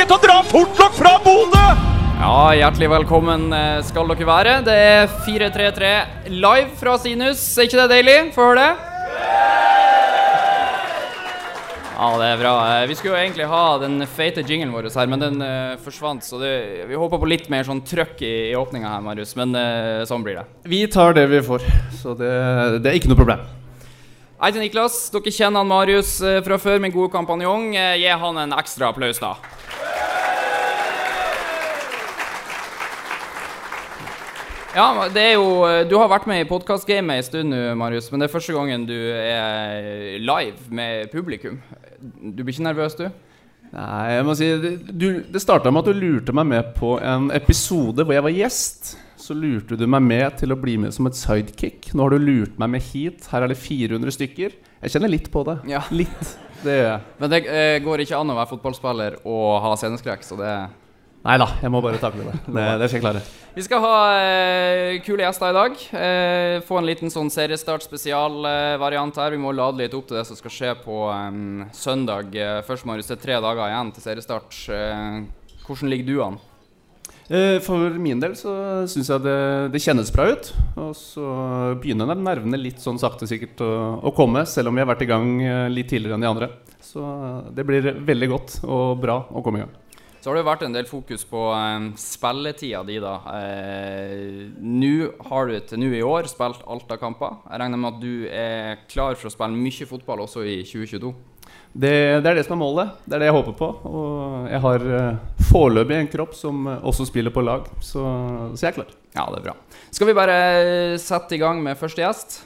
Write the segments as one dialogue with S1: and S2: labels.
S1: ikke til å dra fort nok fra Bodø!
S2: Ja, hjertelig velkommen eh, skal dere være. Det er 433 live fra Sinus. Er ikke det deilig? Få høre det. Ja, det er bra. Eh, Vi skulle jo egentlig ha den feite jinglen vår her, men den uh, forsvant. Så det, vi håper på litt mer sånn trøkk i, i åpninga her, Marius. Men uh, sånn blir det.
S3: Vi tar det vi får, så det, det er ikke noe problem.
S2: Hei til Niklas. Dere kjenner han Marius eh, fra før, min gode kompanjong. Eh, Gi han en ekstra applaus, da. Ja, det er jo eh, Du har vært med i podkastgamet en stund nå, Marius, men det er første gangen du er live med publikum. Du blir ikke nervøs, du?
S3: Nei, jeg må si Det, du, det starta med at du lurte meg med på en episode hvor jeg var gjest. Så lurte du meg med til å bli med som et sidekick. Nå har du lurt meg med hit. Her er det 400 stykker. Jeg kjenner litt på det.
S2: Ja.
S3: Litt. Det gjør jeg.
S2: Men det eh, går ikke an å være fotballspiller og ha sceneskrekk, så det
S3: Nei da, jeg må bare takle det. Det, det skal jeg klare.
S2: Vi skal ha eh, kule gjester i dag. Eh, få en liten sånn seriestart-spesialvariant her. Vi må lade litt opp til det som skal skje på em, søndag. Eh, først, Marius, det er tre dager igjen til seriestart. Eh, hvordan ligger du an?
S3: Eh, For min del så syns jeg det, det kjennes bra ut. Og så begynner nervene litt sånn sakte sikkert å, å komme, selv om vi har vært i gang eh, litt tidligere enn de andre. Så det blir veldig godt og bra å komme i gang.
S2: Så har det vært en del fokus på um, spilletida di, da. Eh, nå har du til nå i år spilt Alta-kamper. Jeg regner med at du er klar for å spille mye fotball også i 2022?
S3: Det, det er det som er målet. Det er det jeg håper på. Og jeg har eh, foreløpig en kropp som eh, også spiller på lag, så, så jeg er klar.
S2: Ja, det er bra. Skal vi bare sette i gang med første gjest?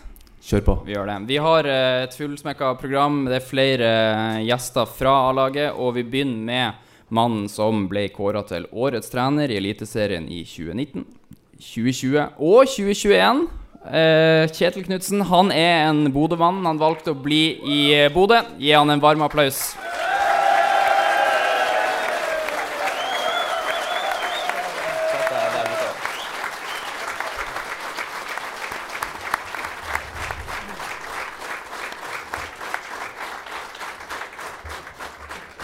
S3: Kjør på.
S2: Vi gjør det. Vi har eh, et fullsmekka program. Det er flere eh, gjester fra A-laget, og vi begynner med mannen som ble kåra til årets trener i Eliteserien i 2019, 2020 og 2021. Eh, Kjetil Knutsen han er en Bodø-mann. Han valgte å bli i eh, Bodø. Gi han en varm applaus.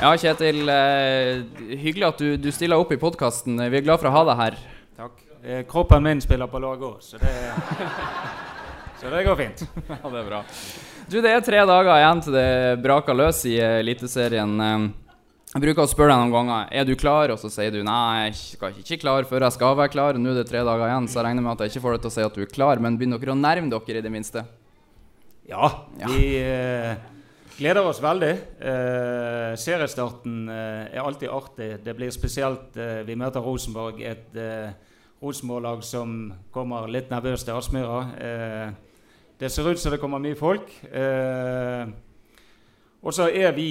S2: Ja, Kjetil. Eh, hyggelig at du, du stiller opp i podkasten. Vi er glad for å ha deg her.
S4: Eh, kroppen min spiller på lag òg, så det Så det går fint.
S2: Ja, det er bra. Du, det er tre dager igjen til det braker løs i eh, Eliteserien. Eh, Jeg bruker å spørre deg noen ganger Er du klar, og så sier du nei, jeg skal ikke klar før jeg skal være klar. Nå er det tre dager igjen, så jeg regner med at jeg ikke får deg til å si at du er klar. Men begynner dere å nærme dere i det minste?
S4: Ja, vi eh, gleder oss veldig. Eh, seriestarten eh, er alltid artig. Det blir spesielt eh, Vi møter Rosenborg, et Rosenborg-lag som kommer litt nervøst til Aspmyra. Eh, det ser ut som det kommer mye folk. Eh, og så er vi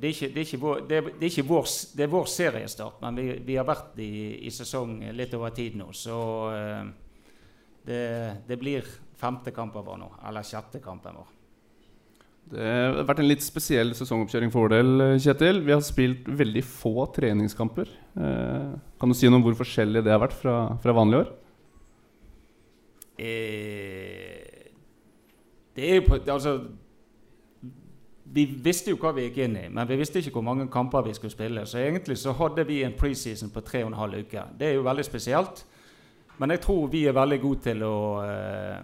S4: Det er vår, er, er er seriestart, men vi, vi har vært i, i sesong litt over tid nå, så eh, det, det blir femte kampen vår nå, eller sjette kampen vår.
S3: Det har vært en litt spesiell sesongoppkjøring for vår del, Kjetil. Vi har spilt veldig få treningskamper. Eh, kan du si noe om hvor forskjellig det har vært fra, fra vanlige år?
S4: Eh, det er jo altså, Vi visste jo hva vi gikk inn i, men vi visste ikke hvor mange kamper vi skulle spille. Så egentlig så hadde vi en preseason på tre og en halv uke. Det er jo veldig spesielt. Men jeg tror vi er veldig gode til å eh,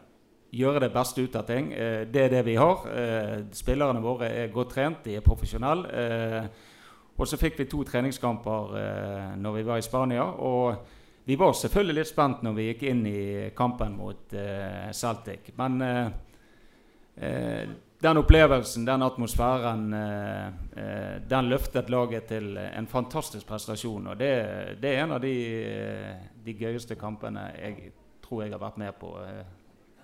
S4: gjøre det beste ut av ting. Eh, det er det vi har. Eh, spillerne våre er godt trent, de er profesjonelle. Eh, og så fikk vi to treningskamper eh, når vi var i Spania. Og vi var selvfølgelig litt spent når vi gikk inn i kampen mot eh, Celtic. Men eh, eh, den opplevelsen, den atmosfæren, den løftet laget til en fantastisk prestasjon. Og det, det er en av de, de gøyeste kampene jeg tror jeg har vært med på.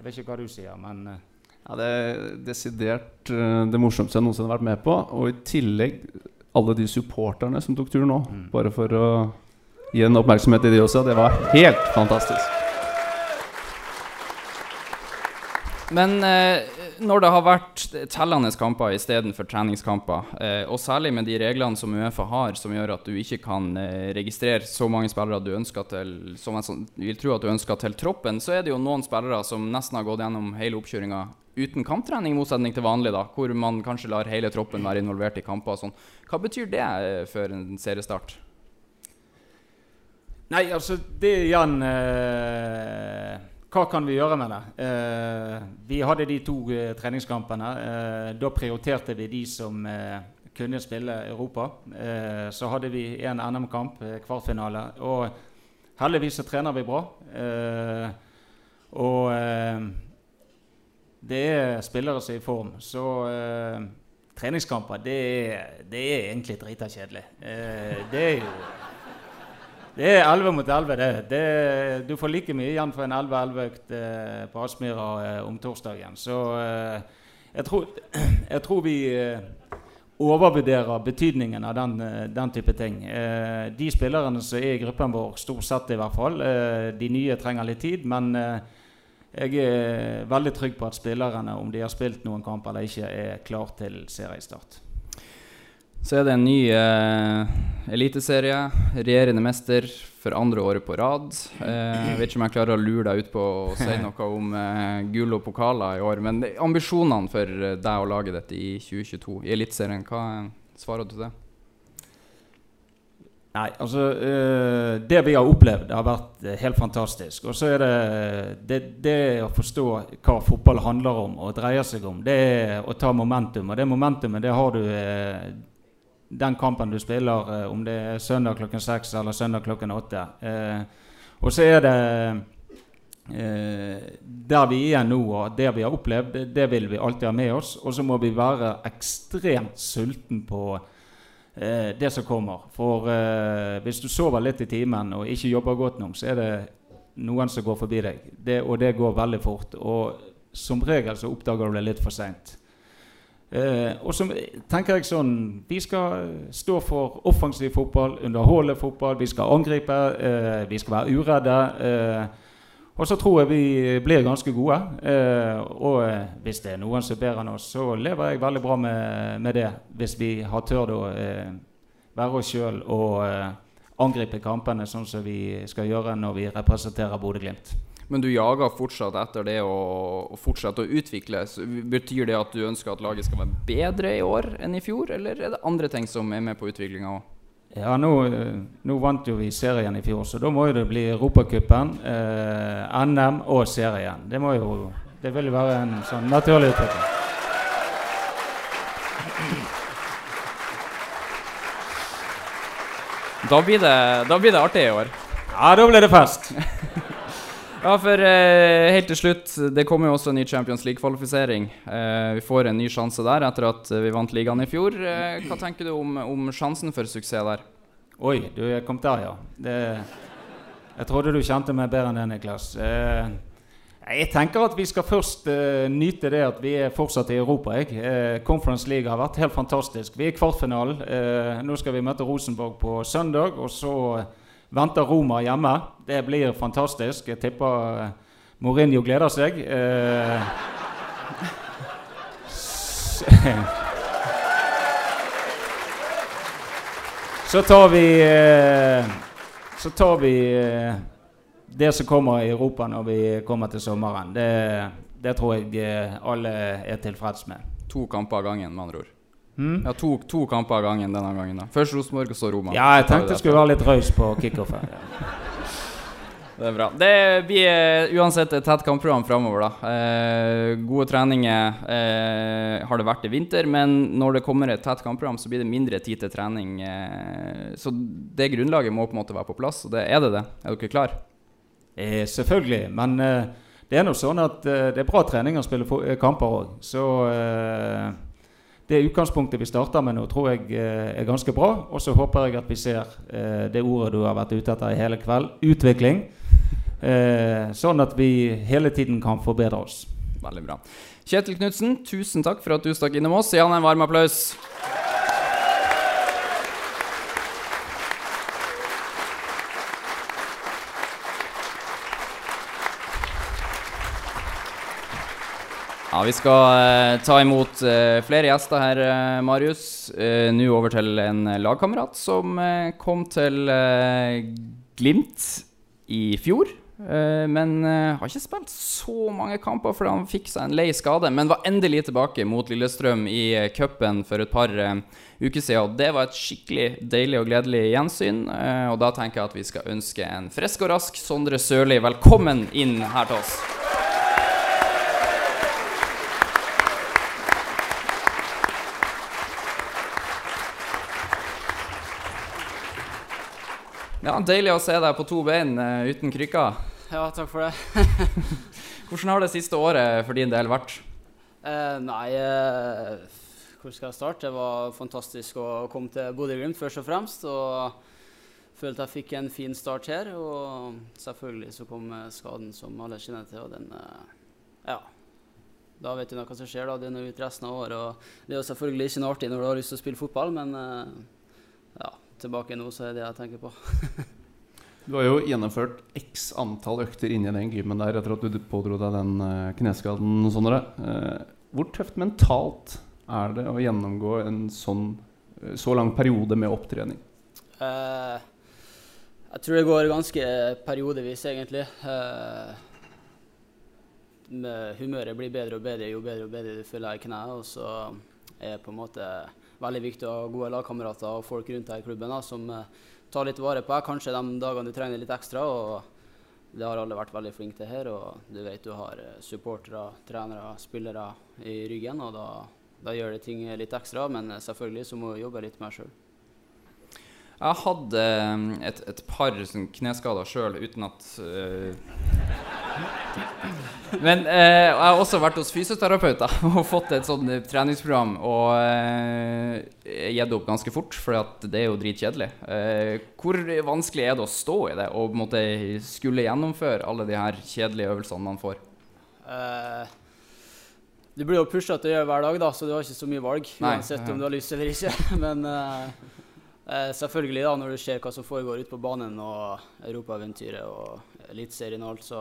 S4: Jeg vet ikke hva du sier, men eh,
S3: Ja, Det er desidert eh, det morsomste jeg noensinne har vært med på. Og i tillegg alle de supporterne som tok turen nå. Bare for å gi en oppmerksomhet til de også. Det var helt fantastisk.
S2: Men eh, når det har vært tellende kamper istedenfor treningskamper, eh, og særlig med de reglene som Uefa har, som gjør at du ikke kan eh, registrere så mange spillere du ønsker til Som jeg sånn- vil tro at du ønsker til troppen, så er det jo noen spillere som nesten har gått gjennom hele oppkjøringa uten kamptrening, i motsetning til vanlig, da, hvor man kanskje lar hele troppen være involvert i kamper og sånn. Hva betyr det eh, før en seriestart?
S4: Nei, altså det igjen eh, Hva kan vi gjøre med det? Eh, vi hadde de to eh, treningskampene. Eh, da prioriterte vi de som eh, kunne spille Europa. Eh, så hadde vi en NM-kamp, eh, kvartfinale. Og heldigvis så trener vi bra. Og det er spillere som er i form. Så treningskamper, det er, det er egentlig drita kjedelig. Det er jo det er 11 mot 11, det. det. Du får like mye igjen for en 11-11-økt eh, på Aspmyra eh, om torsdagen. Så eh, jeg, tror, jeg tror vi eh, overvurderer betydningen av den, eh, den type ting. Eh, de spillerne som er i gruppen vår, stort sett i hvert fall, de nye trenger litt tid. Men jeg er veldig trygg på at spillerne, om de har spilt noen kamp eller ikke, er klar til seriestart.
S2: Så er det en ny eh, eliteserie. Regjerende mester for andre året på rad. Eh, jeg vet ikke om jeg klarer å lure deg ut på å si noe om eh, gull og pokaler i år. Men ambisjonene for eh, deg og laget ditt i 2022 i Eliteserien, hva svarer du til det?
S4: Nei, altså øh, Det vi har opplevd, har vært eh, helt fantastisk. Og så er det, det det å forstå hva fotball handler om og dreier seg om, det er å ta momentum. Og det momentumet det har du den kampen du spiller, eh, om det er søndag klokken seks eller søndag klokken åtte. Eh, og så er det eh, der vi er nå og det vi har opplevd, det, vil vi alltid ha med oss. Og så må vi være ekstremt sulten på det som kommer. For hvis du sover litt i timen og ikke jobber godt nok, så er det noen som går forbi deg. Det, og det går veldig fort. Og som regel så oppdager du det litt for seint. Eh, og så tenker jeg sånn Vi skal stå for offensiv fotball, underholde fotball, vi skal angripe, eh, vi skal være uredde. Eh, og så tror jeg vi blir ganske gode. Eh, og eh, hvis det er noen som er bedre enn oss, så lever jeg veldig bra med, med det. Hvis vi har tørt å eh, være oss sjøl og eh, angripe kampene sånn som vi skal gjøre når vi representerer Bodø-Glimt.
S2: Men du jager fortsatt etter det å, fortsette å utvikle. Så betyr det at du ønsker at laget skal være bedre i år enn i fjor, eller er det andre ting som er med på utviklinga òg?
S4: Ja, nå, eh, nå vant jo vi serien i fjor, så da må jo det bli Europacupen, eh, NM og serien. Det må jo Det vil jo være en sånn naturlig utvikling.
S2: Da blir det, da blir det artig i år.
S4: Ja, da blir det fest.
S2: Ja, for eh, helt til slutt, det kommer jo også en ny Champions League-kvalifisering. Eh, vi får en ny sjanse der etter at vi vant ligaen i fjor. Eh, hva tenker du om, om sjansen for suksess der?
S4: Oi, du kommet der, ja. Det, jeg trodde du kjente meg bedre enn det, Niklas. Eh, jeg tenker at vi skal først eh, nyte det at vi er fortsatt i Europa. Jeg. Eh, Conference League har vært helt fantastisk. Vi er i kvartfinalen. Nå skal vi møte Rosenborg på søndag. Og så venter Roma hjemme. Det blir fantastisk. Jeg tipper eh, Mourinho gleder seg. Eh, Så tar vi eh, Så tar vi det som kommer i Europa når vi kommer til sommeren. Det, det tror jeg alle er tilfreds med.
S2: To kamper av gangen, med andre ord.
S4: Hmm?
S2: Ja, to, to kamper av gangen denne gangen. da Først Rosenborg, og så Roma.
S4: Ja, jeg tenkte jeg skulle være litt raus på kickoffen.
S2: Det er bra. Det blir uansett et tett kampprogram framover. da. Eh, gode treninger eh, har det vært i vinter, men når det kommer et tett kampprogram, så blir det mindre tid til trening. Eh, så det grunnlaget må på en måte være på plass. Og det er det det. Er dere klar?
S4: Eh, selvfølgelig, men eh, det er nå sånn at eh, det er bra trening å spille kamper òg. Så eh, det utgangspunktet vi starter med nå, tror jeg eh, er ganske bra. Og så håper jeg at vi ser eh, det ordet du har vært ute etter i hele kveld utvikling. Eh, sånn at vi hele tiden kan forbedre oss.
S2: Veldig bra. Kjetil Knutsen, tusen takk for at du stakk innom oss. Gi han en varm applaus. Ja, Vi skal eh, ta imot eh, flere gjester her, eh, Marius. Nå over til en lagkamerat som kom til Glimt i fjor. Men har ikke spilt så mange kamper fordi han fikk seg en lei skade. Men var endelig tilbake mot Lillestrøm i cupen for et par uker siden. Og det var et skikkelig deilig og gledelig gjensyn. Og da tenker jeg at vi skal ønske en frisk og rask Sondre Sørli velkommen inn her til oss. Ja, Deilig å se deg på to bein uh, uten krykker.
S5: Ja, takk for det.
S2: Hvordan har det siste året for din del vært?
S5: Eh, nei, eh, hvor skal jeg starte? Det var fantastisk å komme til Bodø-Glimt først og fremst. Og følte jeg fikk en fin start her. Og selvfølgelig så kom eh, skaden som alle kjenner til, og den eh, Ja. Da vet du hva som skjer. da, Det er noe ut resten av året. Og det er jo selvfølgelig ikke noe artig når du har lyst til å spille fotball, men eh, tilbake nå så er det det jeg tenker på.
S3: Du har jo gjennomført x antall økter inni den gymmen der etter at du pådro deg den eh, kneskaden. Sondre. Eh, hvor tøft mentalt er det å gjennomgå en sånn eh, så lang periode med opptrening?
S5: Uh, jeg tror det går ganske periodevis, egentlig. Uh, med humøret blir bedre og bedre jo bedre og bedre du føler deg i kneet. Og så er på en måte veldig viktig å ha gode lagkamerater og folk rundt deg i klubben da, som eh, tar litt vare på deg. Kanskje de dagene du trenger litt ekstra. og Det har alle vært veldig flinke til her. og Du vet du har eh, supportere, trenere, spillere i ryggen. og da, da gjør det ting litt ekstra, men eh, selvfølgelig så må du jobbe litt mer sjøl.
S2: Jeg hadde et, et par sånn kneskader sjøl uten at eh, Men eh, jeg har også vært hos fysioterapeuter og fått et sånt eh, treningsprogram og eh, gitt opp ganske fort, for det er jo dritkjedelig. Eh, hvor vanskelig er det å stå i det og på en måte skulle gjennomføre alle de her kjedelige øvelsene man får?
S5: Eh, du blir jo pusha til å gjøre hver dag, da, så du har ikke så mye valg.
S2: Nei,
S5: Uansett om du har lyst eller ikke. Men eh, eh, selvfølgelig, da, når du ser hva som foregår ute på banen og europaeventyret og Eliteserien og alt, så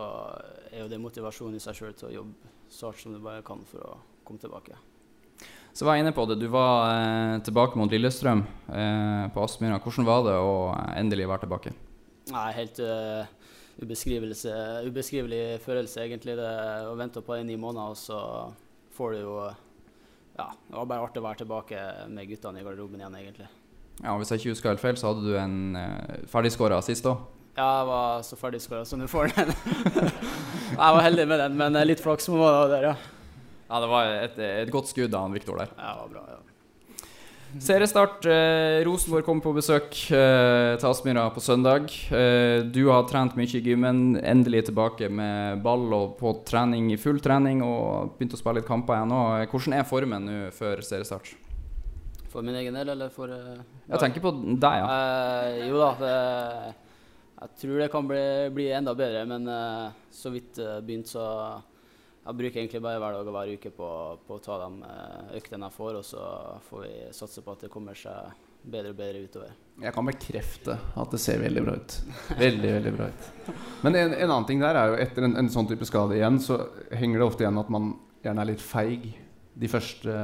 S5: er jo det motivasjon i seg sjøl til å jobbe så hardt som du bare kan for å komme tilbake.
S2: Så var jeg inne på det. Du var eh, tilbake mot Lillestrøm eh, på Aspmyra. Hvordan var det å endelig være tilbake?
S5: Nei, helt uh, ubeskrivelig følelse, egentlig. Det, å vente på det i ni måneder, og så får du jo Ja, det var bare artig å være tilbake med guttene i garderoben igjen, egentlig.
S2: Ja, Hvis jeg ikke husker helt feil, så hadde du en eh, ferdigskåra assist òg.
S5: Ja, jeg var så ferdigskåra som du får den. jeg var heldig med den, men litt flaks må være der, ja.
S2: Ja, det var et, et godt skudd av Viktor der.
S5: Ja, det var bra, ja.
S2: Seriestart. Eh, Rosenborg kommer på besøk eh, til Aspmyra på søndag. Eh, du har trent mye i gymmen, endelig tilbake med ball og på trening i full trening og begynt å spille litt kamper igjen nå. Hvordan er formen nå før seriestart?
S5: For min egen del, eller for uh,
S2: Jeg tenker på deg, ja.
S5: Eh, jo da, det, jeg tror det kan bli, bli enda bedre, men uh, så vidt uh, begynt, så jeg bruker egentlig bare hver dag og hver uke på, på å ta de eh, øktene jeg får, og så får vi satse på at det kommer seg bedre og bedre utover.
S3: Jeg kan bekrefte at det ser veldig bra ut. Veldig, veldig bra ut. Men en, en annen ting der er jo etter en, en sånn type skade igjen, så henger det ofte igjen at man gjerne er litt feig de første,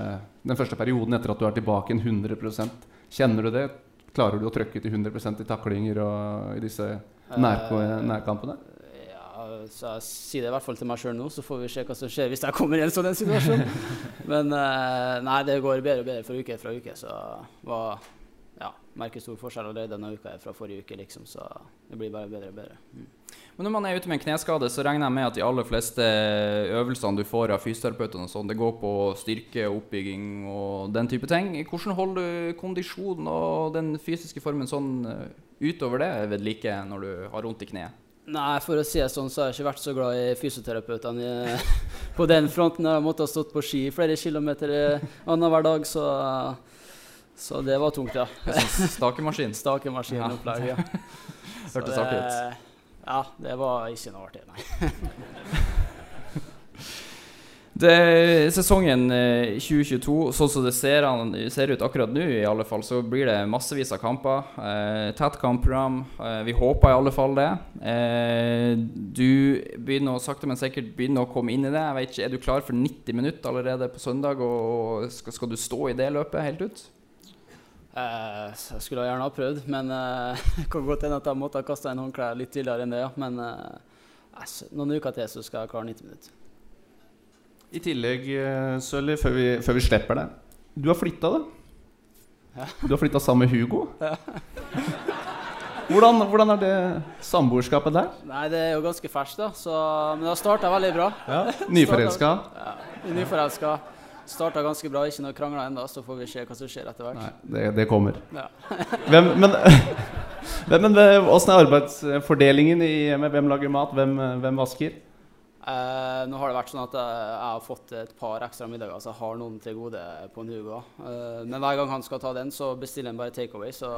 S3: den første perioden etter at du er tilbake en 100% Kjenner du det? Klarer du å trykke til 100% i taklinger og i disse nærk nærkampene?
S5: Ja, så jeg sier det i hvert fall til meg sjøl nå, så får vi se hva som skjer hvis jeg kommer i en sånn situasjon. Men eh, nei, det går bedre og bedre fra uke fra uke, så var, ja, merker stor forskjell allerede denne uka fra forrige uke, liksom, så det blir bare bedre og bedre. Mm.
S2: Men når man er ute med en kneskade, så regner jeg med at de aller fleste øvelsene du får av fysioterapeutene, og sånn, det går på styrke, oppbygging og den type ting. Hvordan holder du kondisjonen og den fysiske formen sånn eh, utover det ved like når du har vondt i kneet?
S5: Nei, for å si det sånn, så har jeg ikke vært så glad i fysioterapeutene på den fronten. Jeg har måttet stått på ski flere kilometer eh, annenhver dag, så, så det var tungt, ja.
S2: Stakemaskin.
S5: Stakemaskinopplegg, ja. Så
S2: Hørtes
S5: det-
S2: artig ut.
S5: Ja, det var ikke noe artig, nei.
S2: Det, sesongen eh, 2022, sånn som det ser, ser ut akkurat nå, i alle fall, så blir det massevis av kamper. Eh, tett kampprogram. Eh, vi håper i alle fall det. Eh, du begynner å sakte, men sikkert begynner å komme inn i det. Jeg ikke, Er du klar for 90 minutter allerede på søndag? Og skal, skal du stå i det løpet helt ut?
S5: Eh, jeg skulle gjerne ha prøvd, men eh, det kan godt hende at jeg måtte ha kasta inn håndklær litt tidligere enn det. ja. Men eh, noen uker til så skal jeg klare 90 minutter.
S3: I tillegg, eh, Sølvi, før, vi- før vi slipper deg Du har flytta, da? Du har flytta sammen med Hugo? Hvordan, hvordan er det samboerskapet der?
S5: Nei, det er jo ganske ferskt, da. Så, men det har starta veldig bra.
S3: Nyforelska?
S5: Ja, Nyforelska. Starta ganske bra, ikke noe krangler ennå, så får vi se hva som skjer etter hvert.
S3: Nei, det, det kommer.
S5: Ja.
S3: Hvem, men hvem, men åssen er arbeidsfordelingen i hjemmet? Hvem lager mat? Hvem, hvem vasker?
S5: Eh, nå har det vært sånn at jeg, jeg har fått et par ekstra middager, så jeg har noen til gode på en Hugo. Eh, men hver gang han skal ta den, så bestiller han bare takeaway, så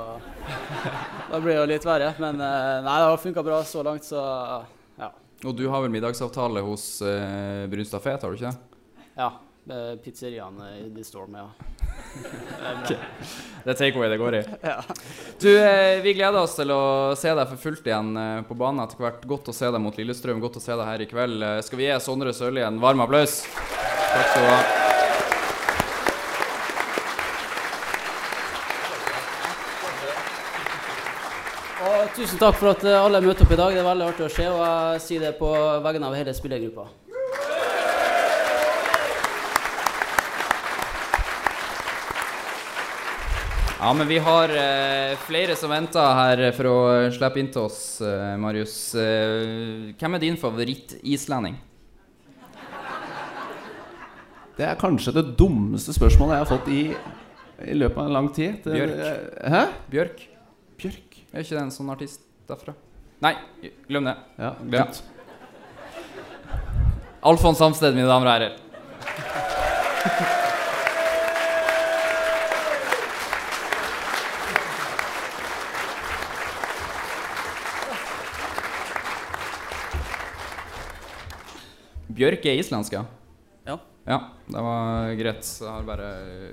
S5: da blir det jo litt verre. Men eh, nei, det har funka bra så langt, så ja.
S2: Og du har vel middagsavtale hos eh, Brunstad Fet, har du ikke det?
S5: ja. Eh, Pizzeriaen i The Storm, ja. Det er
S2: takeaway det går i. Du, eh, Vi gleder oss til å se deg for fullt igjen eh, på banen etter hvert. Godt å se deg mot Lillestrøm. Godt å se deg her i kveld. Skal vi gi Sondre Sørli en varm applaus? Takk skal du ha.
S5: Og tusen takk for at alle møter opp i dag. Det er veldig artig å se, og jeg sier det på vegne av hele spillergruppa.
S2: Ja, men vi har eh, flere som venter her for å slippe inn til oss, eh, Marius. Eh, hvem er din favoritt-islending?
S3: Det er kanskje det dummeste spørsmålet jeg har fått i, i løpet av en lang tid. Det,
S2: Bjørk.
S3: Hæ?
S2: Bjørk?
S3: Bjørk?
S2: Er ikke det en sånn artist derfra? Nei, glem det.
S3: Ja,
S2: Ja. Alfons Samsted, mine damer og herrer. Bjørk er islandsk, ja?
S5: Ja.
S2: Ja, det var greit. Jeg har bare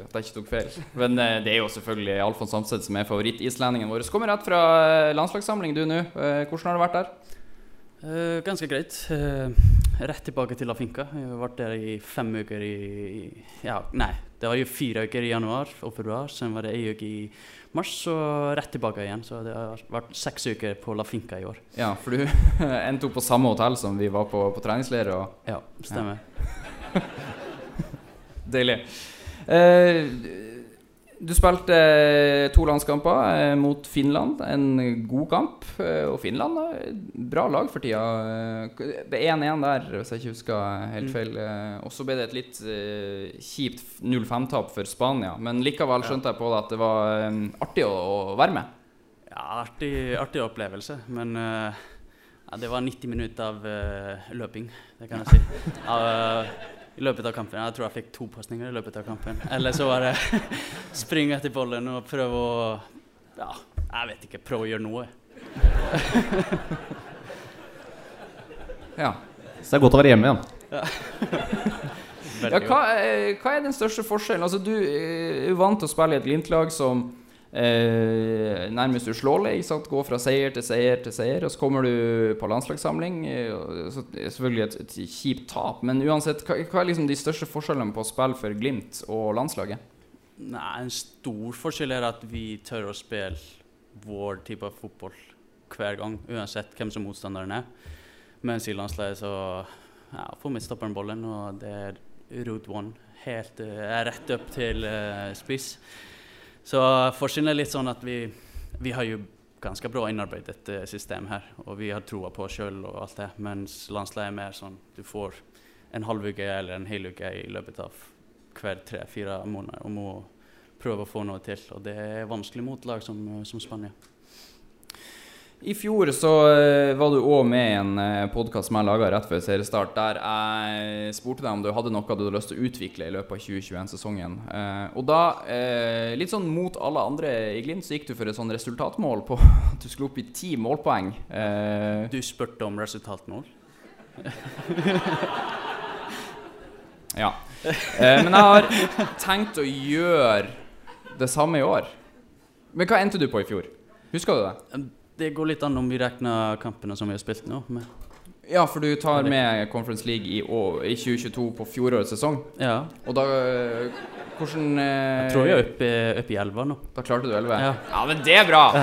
S2: at jeg ikke tok feil. Men eh, det er jo selvfølgelig Alfons Samsted som er favorittislendingen vår. Kommer rett fra eh, landslagssamling, du nå. Eh, Hvordan har det vært der?
S6: Uh, ganske greit. Uh, rett tilbake til La Finca. Jeg har vært der i fem uker i i- Ja, nei. Det var jo fire uker i januar og februar. Så var det ei uke i mars, og rett tilbake igjen. Så det har vært seks uker på La Finca i år.
S2: Ja, for du endte opp på samme hotell som vi var på på treningsleir. Og
S6: Ja, stemmer.
S2: deilig. Eh, du spilte eh, to landskamper eh, mot Finland. En god kamp. Eh, og Finland har bra lag for tida. Eh, Det er 1-1 der, hvis jeg ikke husker helt feil. Mm. og så ble det et litt kjipt 0-5-tap for Spania. Men likevel skjønte jeg på det at det var artig å, være med.
S6: Ja, artig, artig opplevelse. Men ja, det var 90 minutter av løping, det kan jeg si. Av, I løpet av kampen. Jeg tror jeg fikk to pasninger i løpet av kampen. Eller så var det springe etter bollen og prøve å Ja, jeg vet ikke. Prøve å gjøre noe.
S2: Ja.
S3: Så det er godt å være hjemme igjen.
S2: Ja,
S6: ja
S2: hva, hva er den største forskjellen? Altså, du eh, er vant til å spille i et Glimt-lag som eh, nærmest uslåelig. Gå fra seier til seier til seier. Og så kommer du på landslagssamling. eh, så selvfølgelig et, et kjipt tap. Men uansett, hva, hva er liksom de største forskjellene på å spille for Glimt og landslaget?
S6: Nei, en stor forskjell er at vi tør å spille vår type av fotball hver gang, uansett hvem som motstanderen er. Mens i landslaget så ja, får vi ballen, og det er route one. Helt er rett opp til uh, spiss. Så forskjellen er litt sånn at vi, vi har jo ganske bra innarbeidet eh, system her, og vi har troa på oss sjøl og alt det, mens landslaget er mer sånn du får en halv uke eller en hel uke i løpet av hver tre-fire måneder og må prøve å få noe til. Og det er vanskelig mot lag som, som Spania.
S2: I fjor så eh, var du òg med i en uh, podkast som jeg laga rett før seriestart, der jeg spurte deg om du hadde noe du hadde lyst til å utvikle i løpet av 2021-sesongen. Eh, og da, eh, litt sånn mot alle andre i Glimt, så gikk du for et sånn resultatmål på at du skulle opp i ti målpoeng. Eh,
S6: Du spurte om resultatmål.
S2: Ja. Eh, men jeg har tenkt å gjøre det samme i år. Men hva endte du på i fjor? Husker du det?
S6: Det går litt an om vi regner kampene som vi har spilt nå. Med.
S2: Ja, for du tar med Conference League i, år, i 2022 på fjorårets sesong.
S6: ja.
S2: Og da Hvordan eh,
S6: Jeg tror vi er oppe, i- oppe i elva nå.
S2: Da klarte du 11?
S6: Ja.
S2: ja, men det er bra!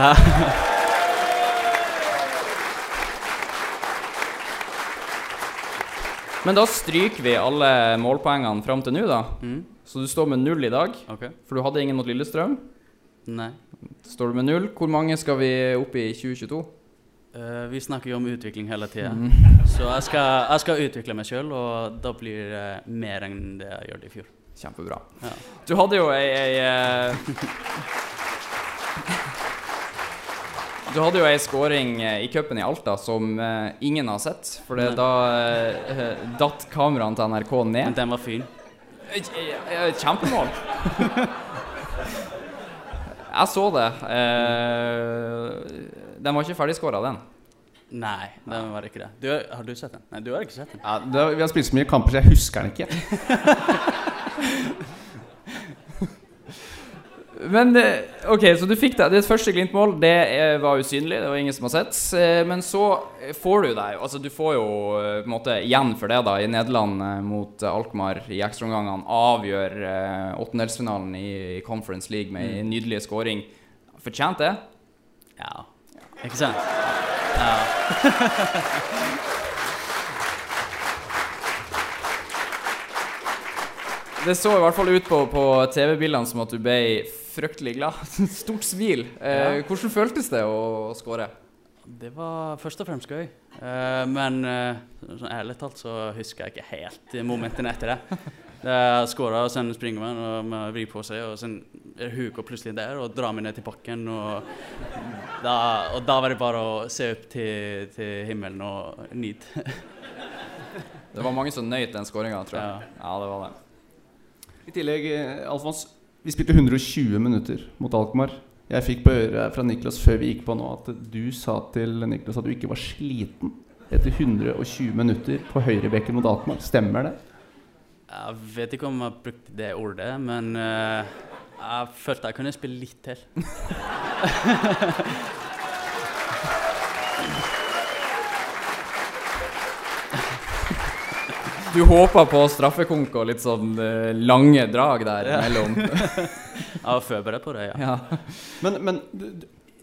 S2: Men da stryker vi alle målpoengene fram til nå, da.
S6: Mm.
S2: Så du står med null i dag,
S6: Okay.
S2: for du hadde ingen mot Lillestrøm.
S6: Nei.
S2: Står du med null, hvor mange skal vi opp i 2022?
S6: Uh, vi snakker jo om utvikling hele tida.
S2: Mm.
S6: Så jeg skal, jeg skal utvikle meg sjøl, og da blir det mer enn det jeg gjorde i fjor.
S2: Kjempebra.
S6: Ja.
S2: Du hadde jo ei, ei eh, Du hadde jo ei scoring eh, i cupen i Alta som eh, ingen har sett. For da uh, datt kameraene til NRK
S6: Men
S2: ned.
S6: den var fin.
S2: Eh, eh, Kjempemål! Jeg så det. Eh, den var ikke ferdig skåra, den.
S6: Nei, den var ikke det. Du, har du sett den? Nei, du har ikke sett den.
S3: Ja, det, vi har spilt så mye kamper, så jeg husker den ikke.
S2: Men eh, OK, så du fikk det. Det første Glimt-mål det eh, var usynlig, det var ingen som har sett. Eh, Men så får du deg Altså, du får jo på en måte igjen for det, da, i Nederland mot Alkmaar i ekstraomgangene. Avgjør eh, åttendelsfinalen i i Conference League med mm. nydelig scoring. Fortjent det?
S6: Ja. Ikke sant? Ja.
S2: Det så i hvert fall ut på, på TV-bildene som at du ble fryktelig glad. Stort smil. Eh, hvordan føltes det å, å score?
S6: Det var først og fremst gøy. Eh, men eh, sånn ærlig talt så husker jeg ikke helt momentene etter det. Jeg skåra, og så springer man og man vrir på seg, og så er Hugo plutselig der og drar meg ned til bakken. Og da, og da var det bare å se opp til, til himmelen og nyte.
S2: Det var mange som nøt den skåringa, tror jeg.
S6: Ja.
S2: Ja, det var det.
S3: I tillegg, eh, Alfons, vi spilte 120 minutter mot Alkmaar. Jeg fikk på øret fra Niklas før vi gikk på nå at du sa til Niklas at du ikke var sliten etter 120 minutter på høyrebekken mot Alkmaar. Stemmer det?
S6: Jeg vet ikke om jeg brukte det ordet, men uh, jeg følte jeg kunne spille litt til.
S2: Du håpa på straffekonk og litt sånn uh, lange drag der mellom.
S6: Jeg var forberedt på det, ja.
S2: Ja.
S3: Men, men du,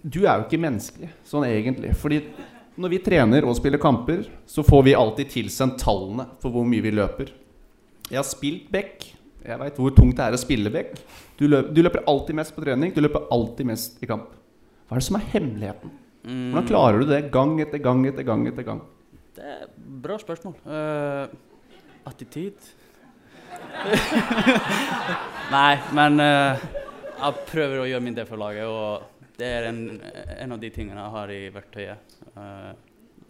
S3: du er jo ikke menneskelig sånn egentlig. Fordi når vi trener og spiller kamper, så får vi alltid tilsendt tallene for hvor mye vi løper. Jeg har spilt back. Jeg veit hvor tungt det er å spille back. Du, løp, du løper alltid mest på trening. Du løper alltid mest i kamp. Hva er det som er hemmeligheten? Hvordan klarer du det gang etter gang etter gang etter gang?
S6: Det er et bra spørsmål. Uh, attityd Nei, men uh, jeg prøver å gjøre min del for laget, og det er en, en av de tingene jeg har i verktøyet. Uh,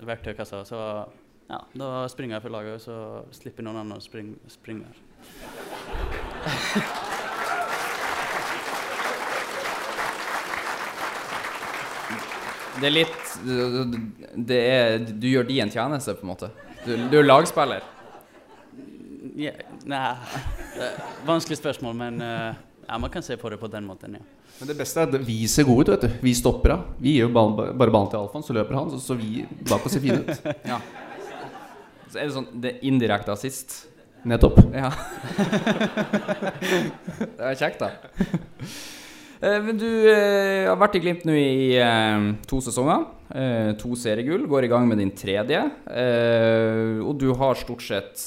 S6: verktøykassa. Så ja, da springer jeg for laget, og så slipper noen andre å spring, springe.
S2: Det er litt det er, Du gjør de en tjeneste, på en måte. Du, du er lagspiller.
S6: Ja, nei, vanskelig spørsmål, men eh, ja, man kan se på det på den måten, ja.
S3: Men det beste er at vi ser gode ut, vet du. Vi stopper av. Vi gir jo ballen, bare ballen til Alfons, så løper han. Så, så vi bak oss ser fine ut.
S2: Ja. Så er det sånn Det er indirekte assist.
S3: Nettopp.
S2: Ja. det er kjekt, da. Eh, Men du eh, har vært i Glimt nå i to sesonger. Eh, to seriegull. Går i gang med din tredje. Eh, og du har stort sett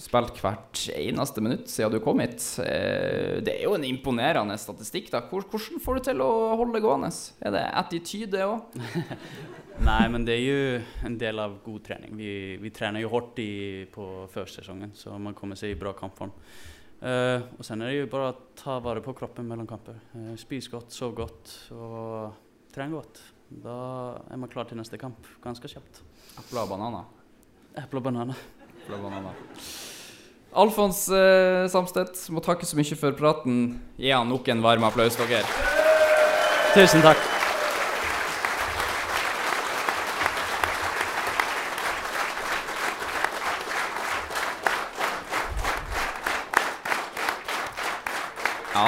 S2: spilt hvert eneste minutt siden du kom hit. Eh, det er jo en imponerende statistikk. da Hvordan får du til å holde det gående? Er det attityde òg?
S6: Nei, men det er jo en del av god trening. Vi, vi trener jo hardt i, på førsesongen, så man kommer seg i bra kampform. Uh, og sen er det jo bare å ta vare på kroppen mellom kamper. Uh, spis godt, sov godt og tren godt. Da er man klar til neste kamp ganske kjapt.
S2: Eple og bananer.
S6: Eple og bananer.
S2: Alfons eh, Samstedt, må takke så mye for praten. Gi han nok en varm applaus, dere.
S6: Tusen takk.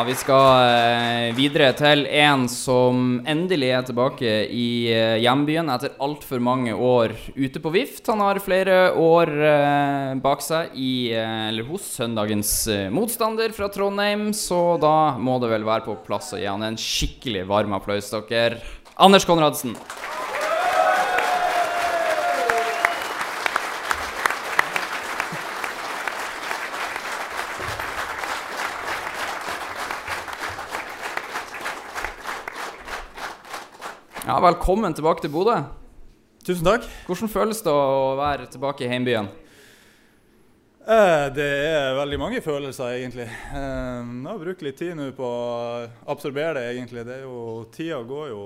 S2: Vi skal eh, videre til en som endelig er tilbake i eh, hjembyen etter altfor mange år ute på vift. Han har flere år eh, bak seg i, eller hos søndagens motstander fra Trondheim, så da må det vel være på plass å gi han en skikkelig varm applaus, dere. Anders Konradsen. Velkommen tilbake til Bodø.
S7: Tusen takk.
S2: Hvordan føles det å være tilbake i heimbyen?
S7: Eh, det er veldig mange følelser, egentlig. Eh, jeg har brukt litt tid nå på å absorbere det, egentlig. Det er jo, tida går jo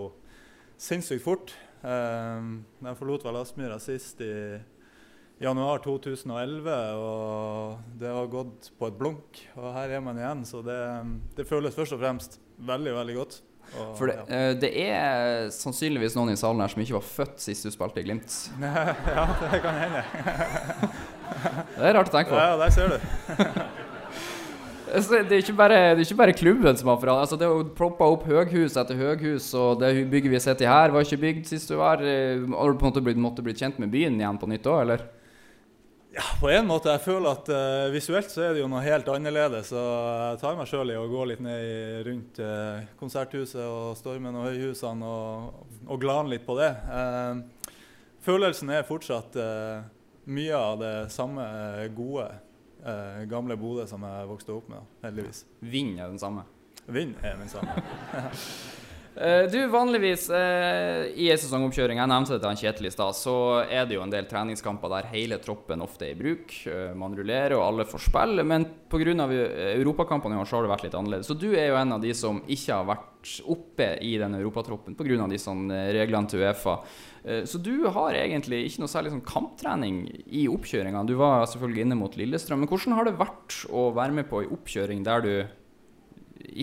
S7: sinnssykt fort. Eh, jeg forlot vel Aspmyra sist i januar 2011, og det har gått på et blunk. Og her er man igjen, så det, det føles først og fremst veldig, veldig godt. Og,
S2: For det,
S7: ja.
S2: eh, det er sannsynligvis noen i salen her som ikke var født sist du spilte i Glimt.
S7: ja, det kan hende.
S2: Det er rart å tenke på.
S7: Ja, der ser du.
S2: Det er ikke bare, det er ikke bare klubben som har forandret altså, Det er proppa opp høghus etter høghus, og det bygget vi sett i her, var ikke bygd sist du var. Eh, Har du på en måte blitt, måtte blitt kjent med byen igjen på nytt òg, eller?
S7: Ja, på en måte. Jeg føler at uh, visuelt så er det jo noe helt annerledes. Så jeg tar meg sjøl i å gå litt ned i, rundt uh, konserthuset og Stormen og Høyhusene og, og glane litt på det. Uh, følelsen er fortsatt mye av det samme gode gamle Bodø som jeg vokste opp med, heldigvis.
S2: Vind er den samme.
S7: Vind er den samme.
S2: Eh, Du, vanligvis eh, i en sesongoppkjøring, jeg nevnte det til han Kjetil i stad, så er det jo en del treningskamper der hele troppen ofte er i bruk. Eh, man rullerer, og alle får spille. Men pga. europakampene i år så har det vært litt annerledes. Så du er jo en av de som ikke har vært oppe i den europatroppen pga. de sånne reglene til Uefa. Så du har egentlig ikke noe særlig sånn kamptrening i oppkjøringa. Du var selvfølgelig inne mot Lillestrøm. Men hvordan har det vært å være med på ei oppkjøring der du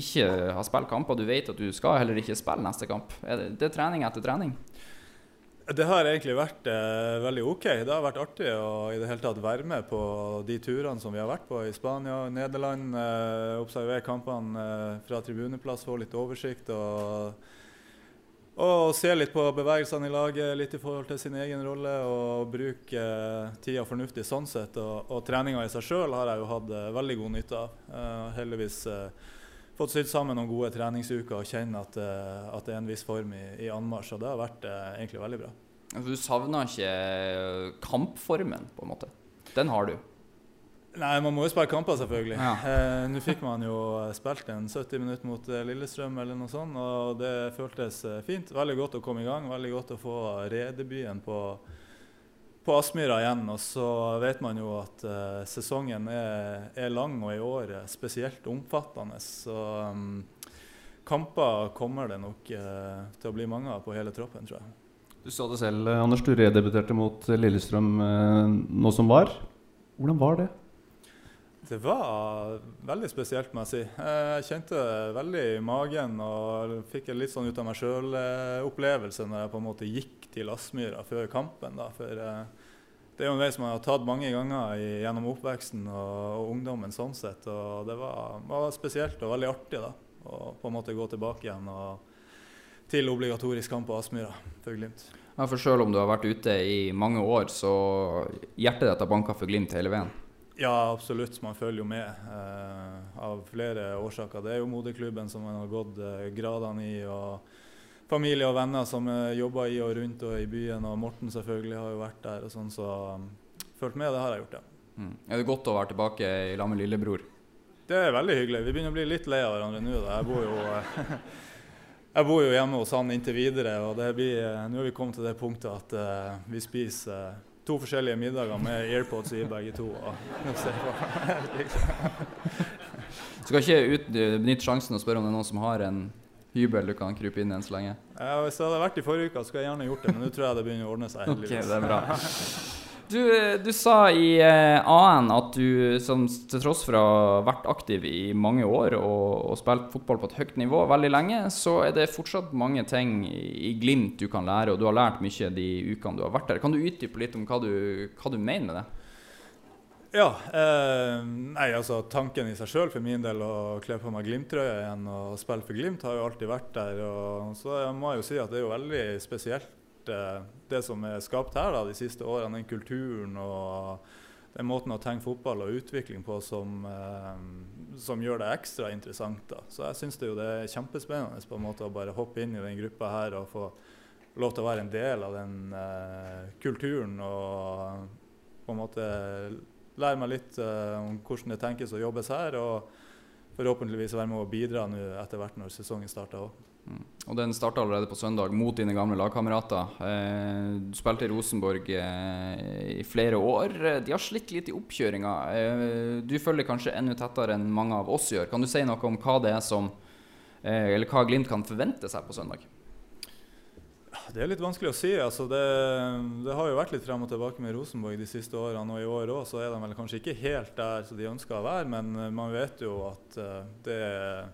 S2: ikke har spilt kamper, du vet at du skal heller ikke spille neste kamp. Det, det er trening etter trening.
S7: Det har egentlig vært eh, veldig OK. Det har vært artig å i det hele tatt være med på de turene som vi har vært på i Spania og Nederland. Eh, observere kampene eh, fra tribuneplass, få litt oversikt. og og se litt på bevegelsene i laget, litt i forhold til sin egen rolle. Og bruke eh, tida fornuftig sånn sett. Og, og treninga i seg sjøl har jeg jo hatt eh, veldig god nytte av. Eh, heldigvis eh, fått sydd sammen noen gode treningsuker og kjenner at, eh, at det er en viss form i, i anmarsj. Og det har vært eh, egentlig veldig bra.
S2: Du savner ikke kampformen, på en måte. Den har du.
S7: Nei, man må jo spille kamper, selvfølgelig.
S2: Ja.
S7: Eh, Nå fikk man jo eh, spilt en 70 minutter mot eh, Lillestrøm, eller noe sånt, og det føltes eh, fint. Veldig godt å komme i gang. Veldig godt å få redebuten på, på Aspmyra igjen. Og så vet man jo at uh, sesongen er, er lang, og i år er spesielt omfattende. Så um, kamper kommer det nok uh, til å bli mange av på hele troppen, tror jeg.
S3: Du sa det selv, eh, Anders. Du redebuterte mot Lillestrøm uh, nå som var. Hvordan var det?
S7: Det var veldig spesielt, må jeg si. Jeg kjente veldig i magen og fikk en litt sånn ut av meg sjøl-opplevelse når jeg på en måte gikk til Aspmyra før kampen. Da. For eh, det er jo en vei som jeg har tatt mange ganger gjennom oppveksten og ungdommen sånn sett. Og det var, var spesielt og veldig artig da, å på en måte gå tilbake igjen og, til obligatorisk kamp på Aspmyra for Glimt.
S2: Ja, for selv om du har vært ute i mange år, så hjertet ditt har banka for Glimt hele veien.
S7: Ja, absolutt. Man følger jo med eh, av flere årsaker. Det er jo moderklubben som man har gått eh, gradene i, og familie og venner som eh, jobber i og rundt og i byen. Og Morten selvfølgelig har jo vært der, og sånn, så um, fulgt med, det har jeg gjort, ja.
S2: Mm. Er det godt å være tilbake i lag med lillebror?
S7: Det er veldig hyggelig. Vi begynner å bli litt lei av hverandre nå. Da. Jeg bor jo eh, jeg bor jo hjemme hos han inntil videre, og det blir, eh, nå er vi kommet til det punktet at vi spiser to forskjellige middager med AirPods i begge to. På.
S2: Skal ikke ut, benytte sjansen og spørre om det er noen som har en hybel du kan krype inn i enn så lenge?
S7: Ja, hvis det hadde vært i forrige uke, skulle jeg gjerne gjort det, men nå tror jeg det begynner å ordne seg. Heldigvis.
S2: det er bra. Du, du sa i eh, AN at du som, til tross for å ha vært aktiv i mange år og, og spilt fotball på et høyt nivå veldig lenge, så er det fortsatt mange ting i Glimt du kan lære, og du har lært mye de ukene du har vært der. Kan du utdype litt om hva du, hva du mener med det?
S7: Ja. Eh, nei, altså Tanken i seg sjøl for min del å kle på meg Glimt-trøya igjen og spille for Glimt har jo alltid vært der. Og så jeg må jo si at det er jo veldig spesielt eh, det som er skapt her da, de siste årene. Den kulturen og den måten å tenke fotball og utvikling på som, eh, som gjør det ekstra interessant. da. Så jeg syns det, det er kjempespennende på en måte å bare hoppe inn i den gruppa her og få lov til å være en del av den eh, kulturen og på en måte lære meg litt eh, om hvordan det tenkes og jobbes her. Og forhåpentligvis være med å bidra nå etter hvert når sesongen starter òg.
S2: Og den starta allerede på søndag mot dine gamle lagkamerater. Eh, du spilte i Rosenborg eh, i flere år. De har slitt litt i oppkjøringa. Eh, du følger kanskje enda tettere enn mange av oss gjør. Kan du si noe om hva det er som Eller hva Glimt kan forvente seg på søndag?
S7: Det er litt vanskelig å si. Altså det, det, har jo vært litt frem og tilbake med Rosenborg de siste årene. Og i år òg er de vel kanskje ikke helt der som de ønsker å være, men eh, man vet jo at uh, det er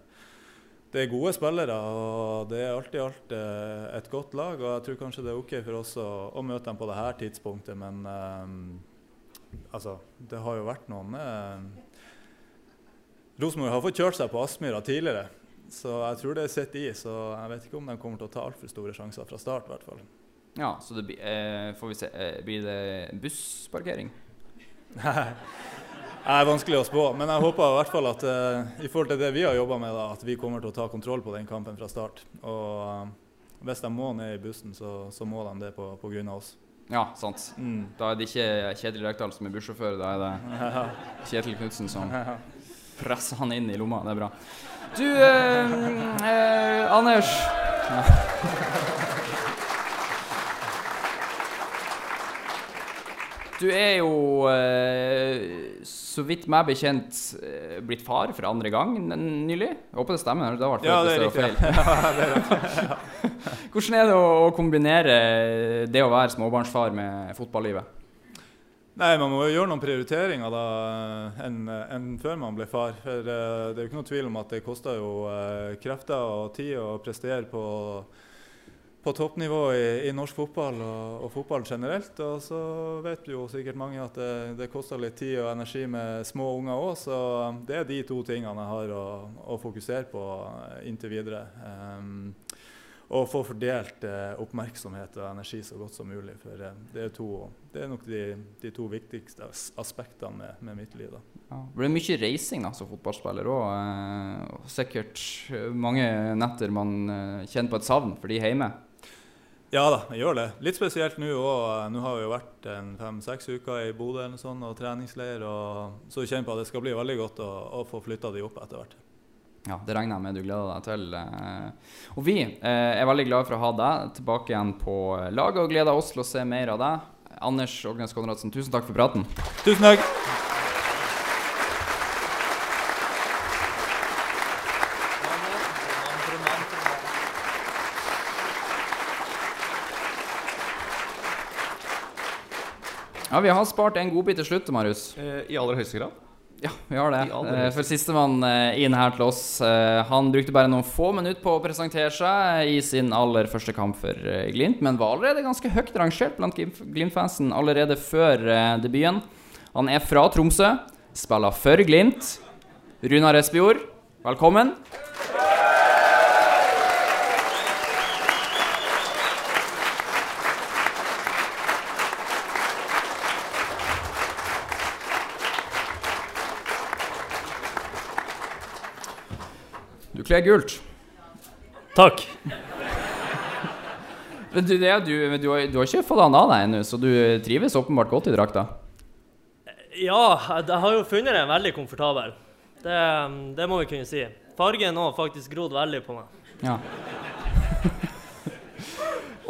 S7: det er gode spillere, og det er alt i alt eh, et godt lag. og Jeg tror kanskje det er OK for oss å, å møte dem på dette tidspunktet, men um, altså, det har jo vært noen um, Rosenborg har fått kjørt seg på Aspmyra tidligere, så jeg tror det er sett i. Så jeg vet ikke om de kommer til å ta altfor store sjanser fra start, i hvert fall.
S2: Ja, så det eh, får vi se, eh, blir det bussparkering? Nei.
S7: Det er vanskelig å spå, men jeg håper i hvert fall at eh, i forhold til det vi har jobba med, da, at vi kommer til å ta kontroll på den kampen fra start. Og eh, hvis de må ned i bussen, så, så må de det på, på grunn av oss.
S2: Ja, sant. Mm. Da er det ikke Kjetil Rekdal som er bussjåfør, da er det Kjetil Knutsen som presser han inn i lomma. Det er bra. Du, uh, Anders. Du er jo, eh, så vidt meg bekjent, eh, blitt far for andre gang nylig. Jeg håper det stemmer. Det har
S7: ja, det er riktig. ja, det er.
S2: Hvordan er det å kombinere det å være småbarnsfar med fotballivet?
S7: Nei, Man må jo gjøre noen prioriteringer da, enn en før man ble far. For uh, Det er jo ikke noe tvil om at det koster jo uh, krefter og tid å prestere på på toppnivå i, i, norsk fotball og, og, fotball generelt. Og så vet jo sikkert mange at det, det koster litt tid og energi med små unger òg, så det er de to tingene jeg har å, å fokusere på inntil videre. Um, og få fordelt eh, oppmerksomhet og energi så godt som mulig. For eh, det, er to, det, er nok de, de to viktigste aspektene med, med mitt liv. Da.
S2: Ja, det blir mye reising da, som fotballspiller òg. Eh, sikkert mange netter man kjenner på et savn for de hjemme.
S7: Ja da, jeg gjør det. Litt spesielt nå òg. Nå har vi jo vært fem-seks uker i Bodø sånn, og treningsleir. Og så jeg kjenner på at det skal bli veldig godt å, å få flytta de opp etter hvert.
S2: Ja, Det regner jeg med du gleder deg til. Eh. Og vi eh, er veldig glade for å ha deg tilbake igjen på laget og gleder oss til å se mer av deg. Anders Ågnes Konradsen, tusen takk for praten.
S7: Tusen takk.
S2: Ja, Vi har spart en godbit til slutt, Marius.
S3: Eh, I aller høyeste grad.
S2: Ja, vi har det. De for sistemann eh, inn her til oss, eh, han brukte bare noen få minutter på å presentere seg i sin aller første kamp for eh, Glimt, men var allerede ganske høyt rangert blant Glimt-fansen allerede før eh, debuten. Han er fra Tromsø, spiller for Glimt. Runar Espejord, velkommen. Du kler gult.
S8: Takk.
S2: Men du, det, du, du, har, du, har, ikke fått han av deg ennå, så du trives åpenbart godt i drakta?
S8: Ja, jeg har jo funnet den veldig komfortabel. Det, det må vi kunne si. Fargen har faktisk grodd veldig på meg.
S2: Ja.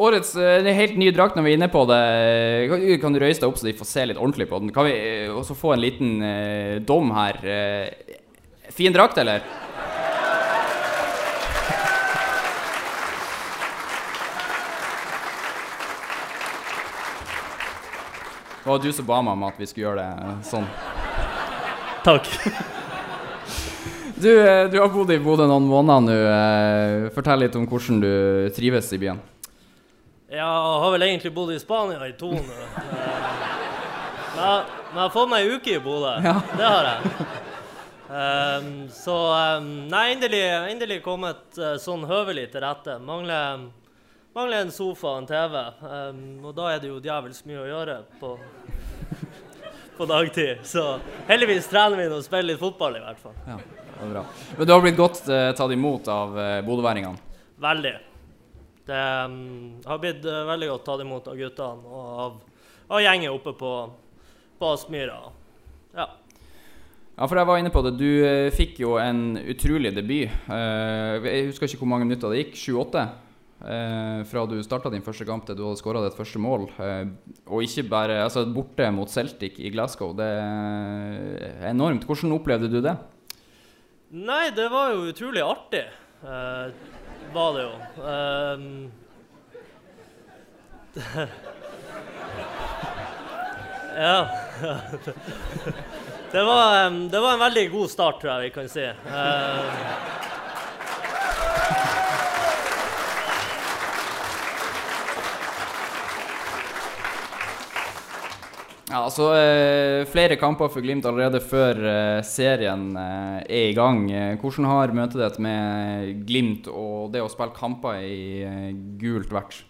S2: Årets det er helt ny drakt når vi er inne på det. Kan du røyse deg opp så de får se litt ordentlig på den? Kan vi også få en liten eh, dom her? Fin drakt, eller? Det var du som ba meg om at vi skulle gjøre det sånn.
S8: Takk.
S2: Du, eh, du har bodd i Bodø noen måneder nå. Eh, fortell litt om hvordan du trives i byen.
S8: Jeg har vel egentlig bodd i Spania i to nå. Men, Men jeg har fått meg ei uke i Bodø. Det har jeg. Um, så um, Nei, endelig, endelig kommet uh, sånn høvelig til rette. Mangler, mangler en sofa og en TV. Um, og da er det jo djevelsk mye å gjøre på, på dagtid. Så heldigvis trener vi og spiller litt fotball, i hvert fall.
S2: Ja, det er bra. Men du har blitt godt uh, tatt imot av uh, bodøværingene?
S8: Veldig. Det um, har blitt uh, veldig godt tatt imot av guttene og av, av gjengen oppe på, på Aspmyra. Ja.
S2: Ja, for jeg var inne på det. Du fikk jo en utrolig debut. Jeg husker ikke hvor mange minutter det gikk. Sju-åtte? Eh, fra du starta din første kamp til du hadde skåra ditt første mål. Eh, og ikke bare altså, borte mot Celtic i Glasgow. Det er enormt. Hvordan opplevde du det?
S8: Nei, det var jo utrolig artig. Eh, var det jo. Ehm, ja. Det var, em, det var en veldig god start, tror jeg vi kan si. Ehm,
S2: Ja, altså eh, Flere kamper for Glimt allerede før eh, serien eh, er i gang. Hvordan har møtet ditt med Glimt og det å spille kamper i gult vært?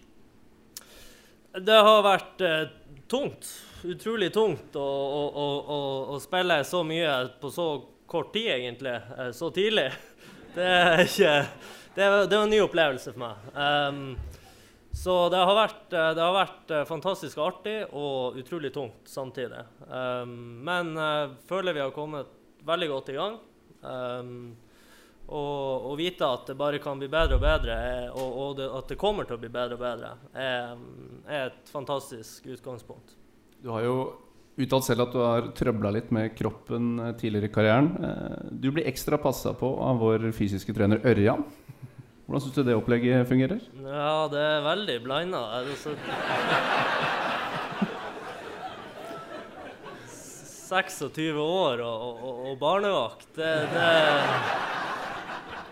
S8: Det har vært tungt. Utrolig tungt å, å, å, å, spille så mye på så kort tid, egentlig. så tidlig. Det er ikke Det, er- det var en ny opplevelse for meg. Ehm, så det har vært, eh, det har vært eh, fantastisk artig og utrolig tungt samtidig. Um, men jeg føler vi har kommet veldig godt i gang. Um, og å vite at det bare kan bli bedre og bedre, og, og det, at det kommer til å bli bedre og bedre, er, er et fantastisk utgangspunkt.
S3: Du har jo uttalt selv at du har trøbla litt med kroppen eh, tidligere i karrieren. Eh, Du blir ekstra passa på av vår fysiske trener Ørjan. Hvordan syns du det opplegget fungerer?
S8: Ja, det er veldig blanda. Altså, 26 år og, og, og barnevakt, det, det,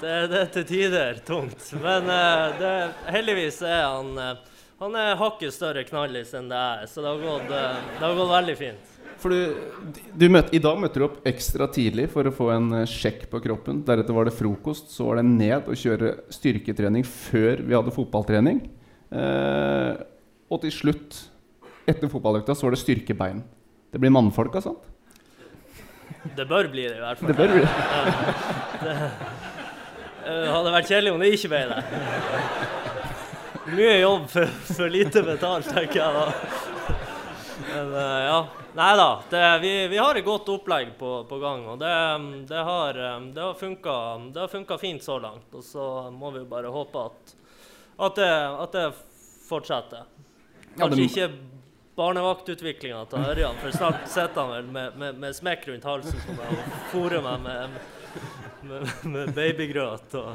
S8: det, det er til tider tungt. Men eh, heldigvis er han eh, Han er hakket større knallis enn det er, så det har gått, eh, det har gått veldig fint.
S3: For du, du møtte, I dag møtte du opp ekstra tidlig for å få en eh, sjekk på kroppen. Deretter var det frokost, så var det ned og kjøre styrketrening før vi hadde fotballtrening. Eh, og til slutt, etter fotballøkta, så var det styrkebein. Det blir mannfolk, sant?
S8: Det bør bli det, i hvert fall.
S3: Det bør bli det.
S8: det eh, hadde vært kjedelig om det ikke ble det. Mye jobb for, for lite betalt, tenker jeg da. Men eh, ja. Nei da. Vi, vi har et godt opplegg på, på gang, og det, det har, eh, det har funka det har funka fint så langt. Og så må vi bare håpe at, at, det, at det fortsetter. Kanskje ikke barnevaktutviklinga til Ørjan, for snart sitter han vel med, med, med smekk rundt halsen på meg og fôrer meg med, med, med babygrøt og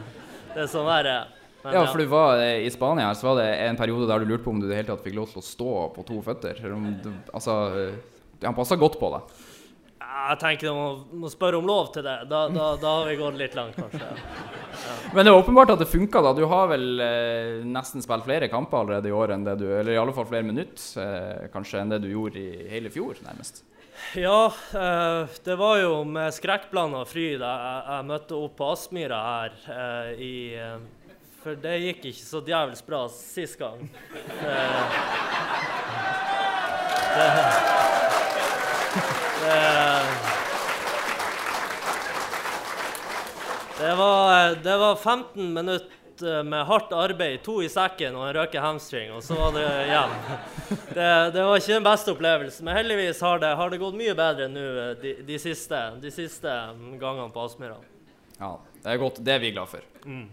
S8: det som verre er. Men
S2: Ja, for du var eh, i Spania så var det en periode der du lurte på om du i det hele tatt fikk lov til å stå på to føtter. Eller om du, altså, eh, han passa godt på deg.
S8: Jeg tenker jeg må, må spørre om lov til det. Da, da, da har vi gått litt langt, kanskje.
S2: Men det er åpenbart at det funka, da. Du har vel eh, nesten spilt flere kamper allerede i år enn det du Eller i alle fall flere minutter, eh, kanskje, enn det du gjorde i hele fjor, nærmest.
S8: Ja, eh, det var jo med skrekkblanda fryd jeg, jeg, møtte opp på Aspmyra her eh, i eh, For det gikk ikke så djevelsk bra sist gang. Det det, det, det, var, det var 15 minutter med hardt arbeid, to i sekken og en røket hamstring, og så var det hjem. Det, det var ikke den beste opplevelsen, men heldigvis har det, har det gått mye bedre nå eh, de, de, siste, de siste gangene på Aspmyra.
S2: Ja, det er godt. Det er vi glad for. Mm.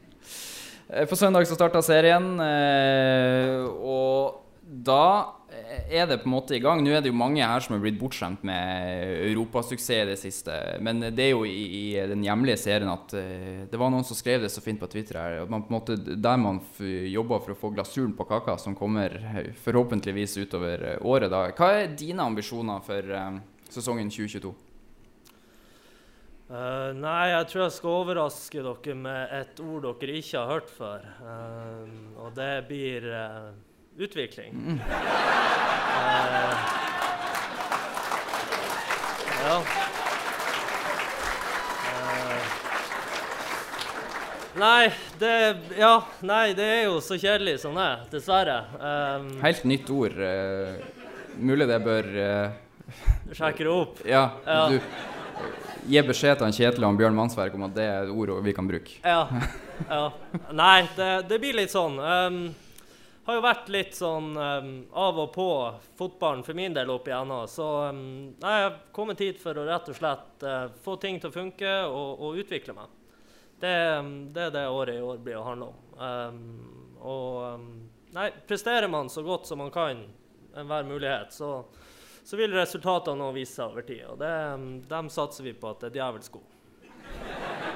S2: På søndag så starta serien, eh, og da er det på en måte i gang. Nå er det jo mange her som er blitt bortskjemt med europasuksess i det siste. Men det er jo i, i den hjemlige serien at uh, det var noen som skrev det så fint på Twitter her. At man på en måte, der man jobber for å få glasuren på kaka, som kommer eh, forhåpentligvis utover eh, året, da. Hva er dine ambisjoner for uh, sesongen 2022?
S8: Uh, nei, jeg tror jeg skal overraske dere med et ord dere ikke har hørt før. Eh, og det blir utvikling. Uh, Ja. Uh, Nei, det Ja, nei, det er jo så kjedelig som det er, dessverre. Um,
S2: Helt nytt ord. Uh, mulig det bør
S8: Sjekker det opp.
S2: Ja,
S8: Ja.
S2: du Gi beskjed til han Kjetil og Bjørn Mannsverk om at det er ordet ord vi kan bruke.
S8: Ja. ja. Nei, det, det blir litt sånn. Um, har jo vært litt sånn um, av og på fotballen for min del opp igjennom. Så um, jeg har kommet hit for å rett og slett uh, få ting til å funke og, og utvikle meg. Det, um, det er det året i år blir å handle om. Og nei, presterer man så godt som man kan enhver mulighet, så, så vil resultatene nå vise seg over tid. Og det, dem satser vi på at det er djevelsk god.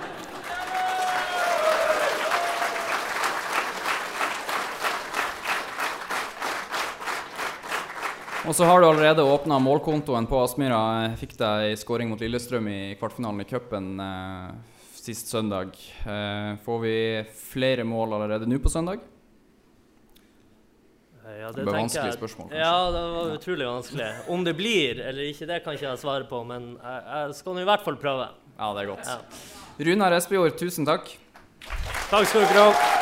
S2: Og så har du allerede åpna målkontoen på Aspmyra. Fikk deg skåring mot Lillestrøm i kvartfinalen i cupen eh, sist søndag. Eh, får vi flere mål allerede nå på søndag?
S8: Ja,
S2: Det ble
S8: tenker
S2: vanskelig
S8: jeg-
S2: spørsmål, kanskje.
S8: Ja, det var utrolig vanskelig. Om det blir eller ikke, det kan ikke jeg svare på, men jeg, jeg skal nå i hvert fall prøve.
S2: Ja, det er godt.
S8: Ja.
S2: Runar Espejord, tusen takk.
S8: Takk skal dere ha.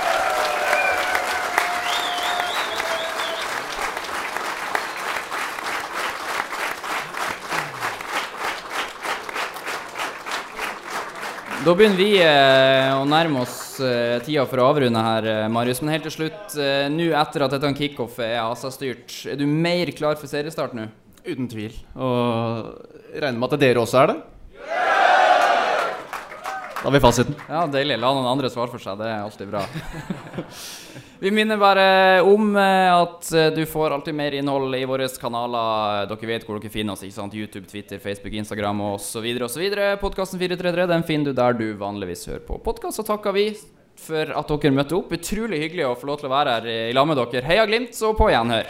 S2: Da begynner vi eh, å nærme oss eh, tida for å avrunde her, eh, Marius. Men helt til slutt, eh, nå etter at dette kickoffet er ASA-styrt, er du mer klar for seriestart nå?
S3: Uten tvil. Og regner med at dere også er det? Da har vi fasiten.
S2: Ja, deilig. La noen andre svare for seg. Det er alltid bra. Vi minner bare om eh, at eh, du får alltid mer innhold i våre kanaler. Dere vet hvor dere finner oss. ikke sant? YouTube, Twitter, Facebook, Instagram osv. osv. Podkasten 433 den finner du der du vanligvis hører på podkast. Så takker vi for at dere møtte opp. Utrolig hyggelig å få lov til å være her i lag med dere. Heia Glimt, så på gjenhør.